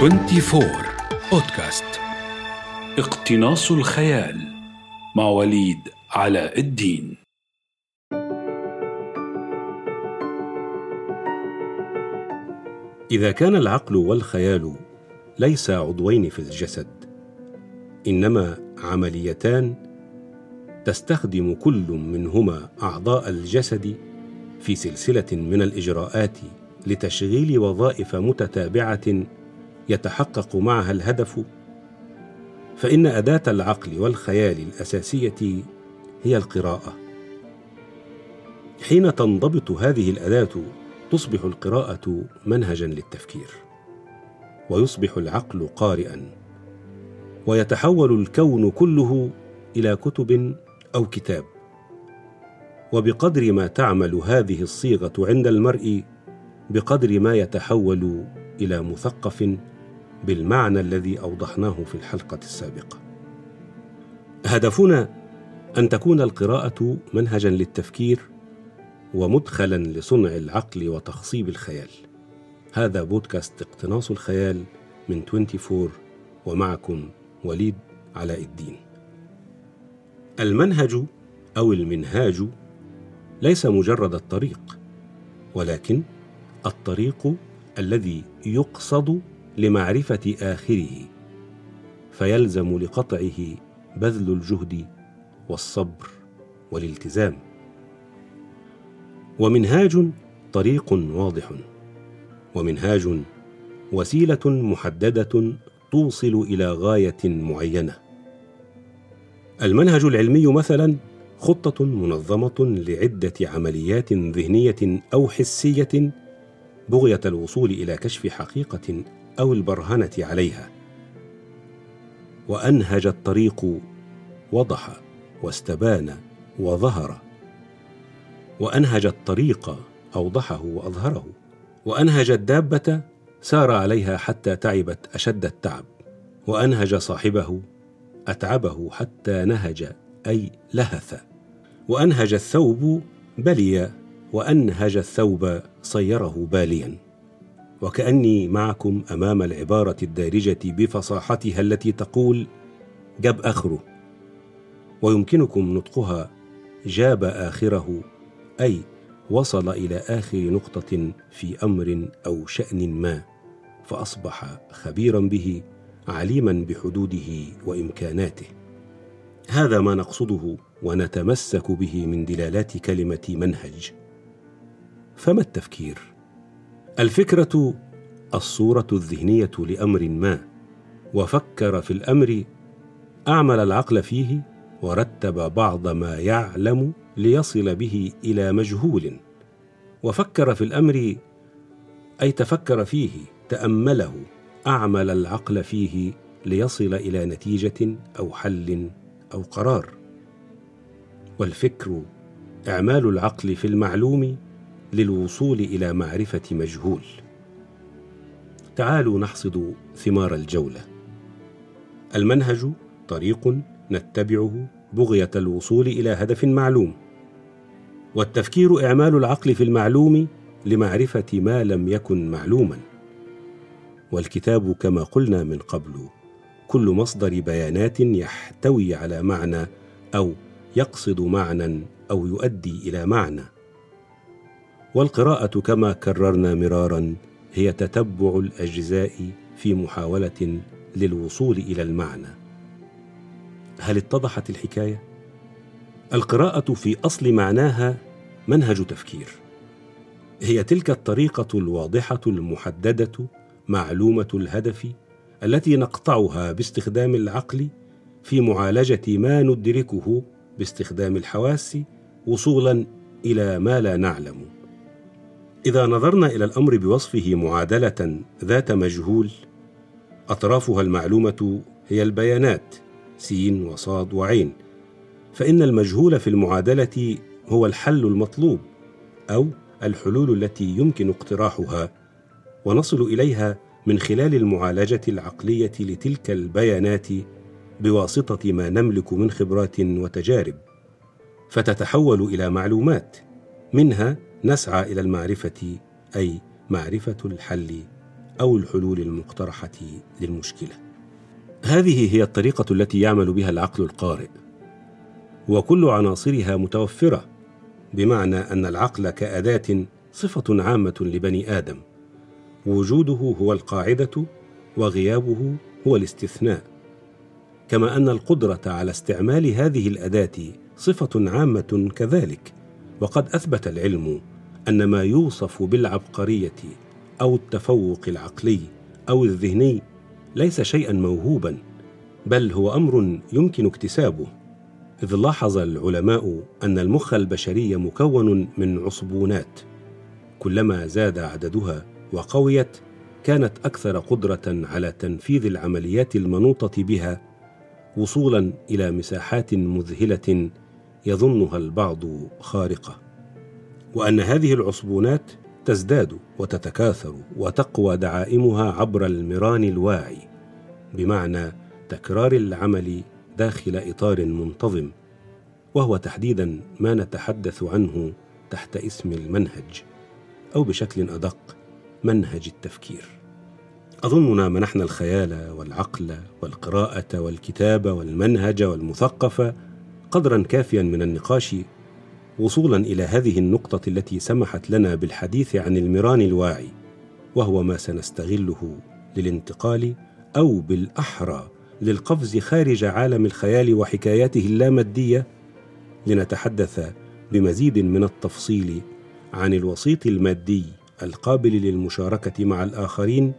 24 بودكاست اقتناص الخيال مع وليد علاء الدين. إذا كان العقل والخيال ليس عضوين في الجسد إنما عمليتان تستخدم كل منهما أعضاء الجسد في سلسلة من الإجراءات لتشغيل وظائف متتابعة يتحقق معها الهدف فإن أداة العقل والخيال الأساسية هي القراءة. حين تنضبط هذه الأداة تصبح القراءة منهجا للتفكير ويصبح العقل قارئا ويتحول الكون كله إلى كتب أو كتاب. وبقدر ما تعمل هذه الصيغة عند المرء بقدر ما يتحول إلى مثقف بالمعنى الذي أوضحناه في الحلقة السابقة. هدفنا أن تكون القراءة منهجا للتفكير ومدخلا لصنع العقل وتخصيب الخيال. هذا بودكاست اقتناص الخيال من 24 ومعكم وليد علاء الدين. المنهج أو المنهاج ليس مجرد الطريق ولكن الطريق الذي يقصد لمعرفة آخره فيلزم لقطعه بذل الجهد والصبر والالتزام. ومنهاج طريق واضح ومنهاج وسيلة محددة توصل إلى غاية معينة. المنهج العلمي مثلا خطة منظمة لعدة عمليات ذهنية أو حسية بغية الوصول إلى كشف حقيقة أو البرهنة عليها. وأنهج الطريق وضح واستبان وظهر. وأنهج الطريق أوضحه وأظهره. وأنهج الدابة سار عليها حتى تعبت أشد التعب. وأنهج صاحبه أتعبه حتى نهج أي لهث. وأنهج الثوب بلي وأنهج الثوب صيره باليا. وكأني معكم أمام العبارة الدارجة بفصاحتها التي تقول جاب آخره. ويمكنكم نطقها جاب آخره أي وصل إلى آخر نقطة في أمر أو شأن ما فأصبح خبيرا به عليما بحدوده وإمكاناته. هذا ما نقصده ونتمسك به من دلالات كلمة منهج. فما التفكير؟ الفكرة الصورة الذهنية لأمر ما وفكر في الأمر أعمل العقل فيه ورتب بعض ما يعلم ليصل به إلى مجهول. وفكر في الأمر أي تفكر فيه تأمله أعمل العقل فيه ليصل إلى نتيجة أو حل أو قرار. والفكر إعمال العقل في المعلوم للوصول إلى معرفة مجهول. تعالوا نحصد ثمار الجولة. المنهج طريق نتبعه بغية الوصول إلى هدف معلوم والتفكير إعمال العقل في المعلوم لمعرفة ما لم يكن معلوما. والكتاب كما قلنا من قبل كل مصدر بيانات يحتوي على معنى أو يقصد معنى أو يؤدي إلى معنى. والقراءة كما كررنا مرارا هي تتبع الأجزاء في محاولة للوصول إلى المعنى. هل اتضحت الحكاية؟ القراءة في أصل معناها منهج تفكير. هي تلك الطريقة الواضحة المحددة معلومة الهدف التي نقطعها باستخدام العقل في معالجة ما ندركه باستخدام الحواس وصولا إلى ما لا نعلم. إذا نظرنا إلى الأمر بوصفه معادلة ذات مجهول أطرافها المعلومة هي البيانات سين وصاد وعين. فإن المجهول في المعادلة هو الحل المطلوب أو الحلول التي يمكن اقتراحها ونصل إليها من خلال المعالجة العقلية لتلك البيانات بواسطة ما نملك من خبرات وتجارب. فتتحول إلى معلومات منها نسعى إلى المعرفة أي معرفة الحل أو الحلول المقترحة للمشكلة. هذه هي الطريقة التي يعمل بها العقل القارئ وكل عناصرها متوفرة بمعنى أن العقل كأداة صفة عامة لبني آدم. وجوده هو القاعدة وغيابه هو الاستثناء. كما أن القدرة على استعمال هذه الأداة صفة عامة كذلك وقد أثبت العلم أن ما يوصف بالعبقرية أو التفوق العقلي أو الذهني ليس شيئا موهوبا بل هو أمر يمكن اكتسابه. إذ لاحظ العلماء أن المخ البشري مكون من عصبونات. كلما زاد عددها وقويت كانت أكثر قدرة على تنفيذ العمليات المنوطة بها وصولا إلى مساحات مذهلة يظنها البعض خارقة. وأن هذه العصبونات تزداد وتتكاثر وتقوى دعائمها عبر المران الواعي بمعنى تكرار العمل داخل إطار منتظم وهو تحديدا ما نتحدث عنه تحت اسم المنهج أو بشكل أدق منهج التفكير. أظننا منحنا الخيال والعقل والقراءة والكتابة والمنهج والمثقف قدرا كافيا من النقاش وصولا إلى هذه النقطة التي سمحت لنا بالحديث عن المران الواعي وهو ما سنستغله للانتقال أو بالأحرى للقفز خارج عالم الخيال وحكاياته اللامادية لنتحدث بمزيد من التفصيل عن الوسيط المادي القابل للمشاركة مع الآخرين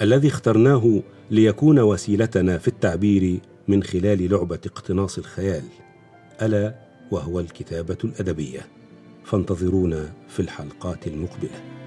الذي اخترناه ليكون وسيلتنا في التعبير من خلال لعبة اقتناص الخيال. ألا؟ وهو الكتابة الأدبية. فانتظرونا في الحلقات المقبلة.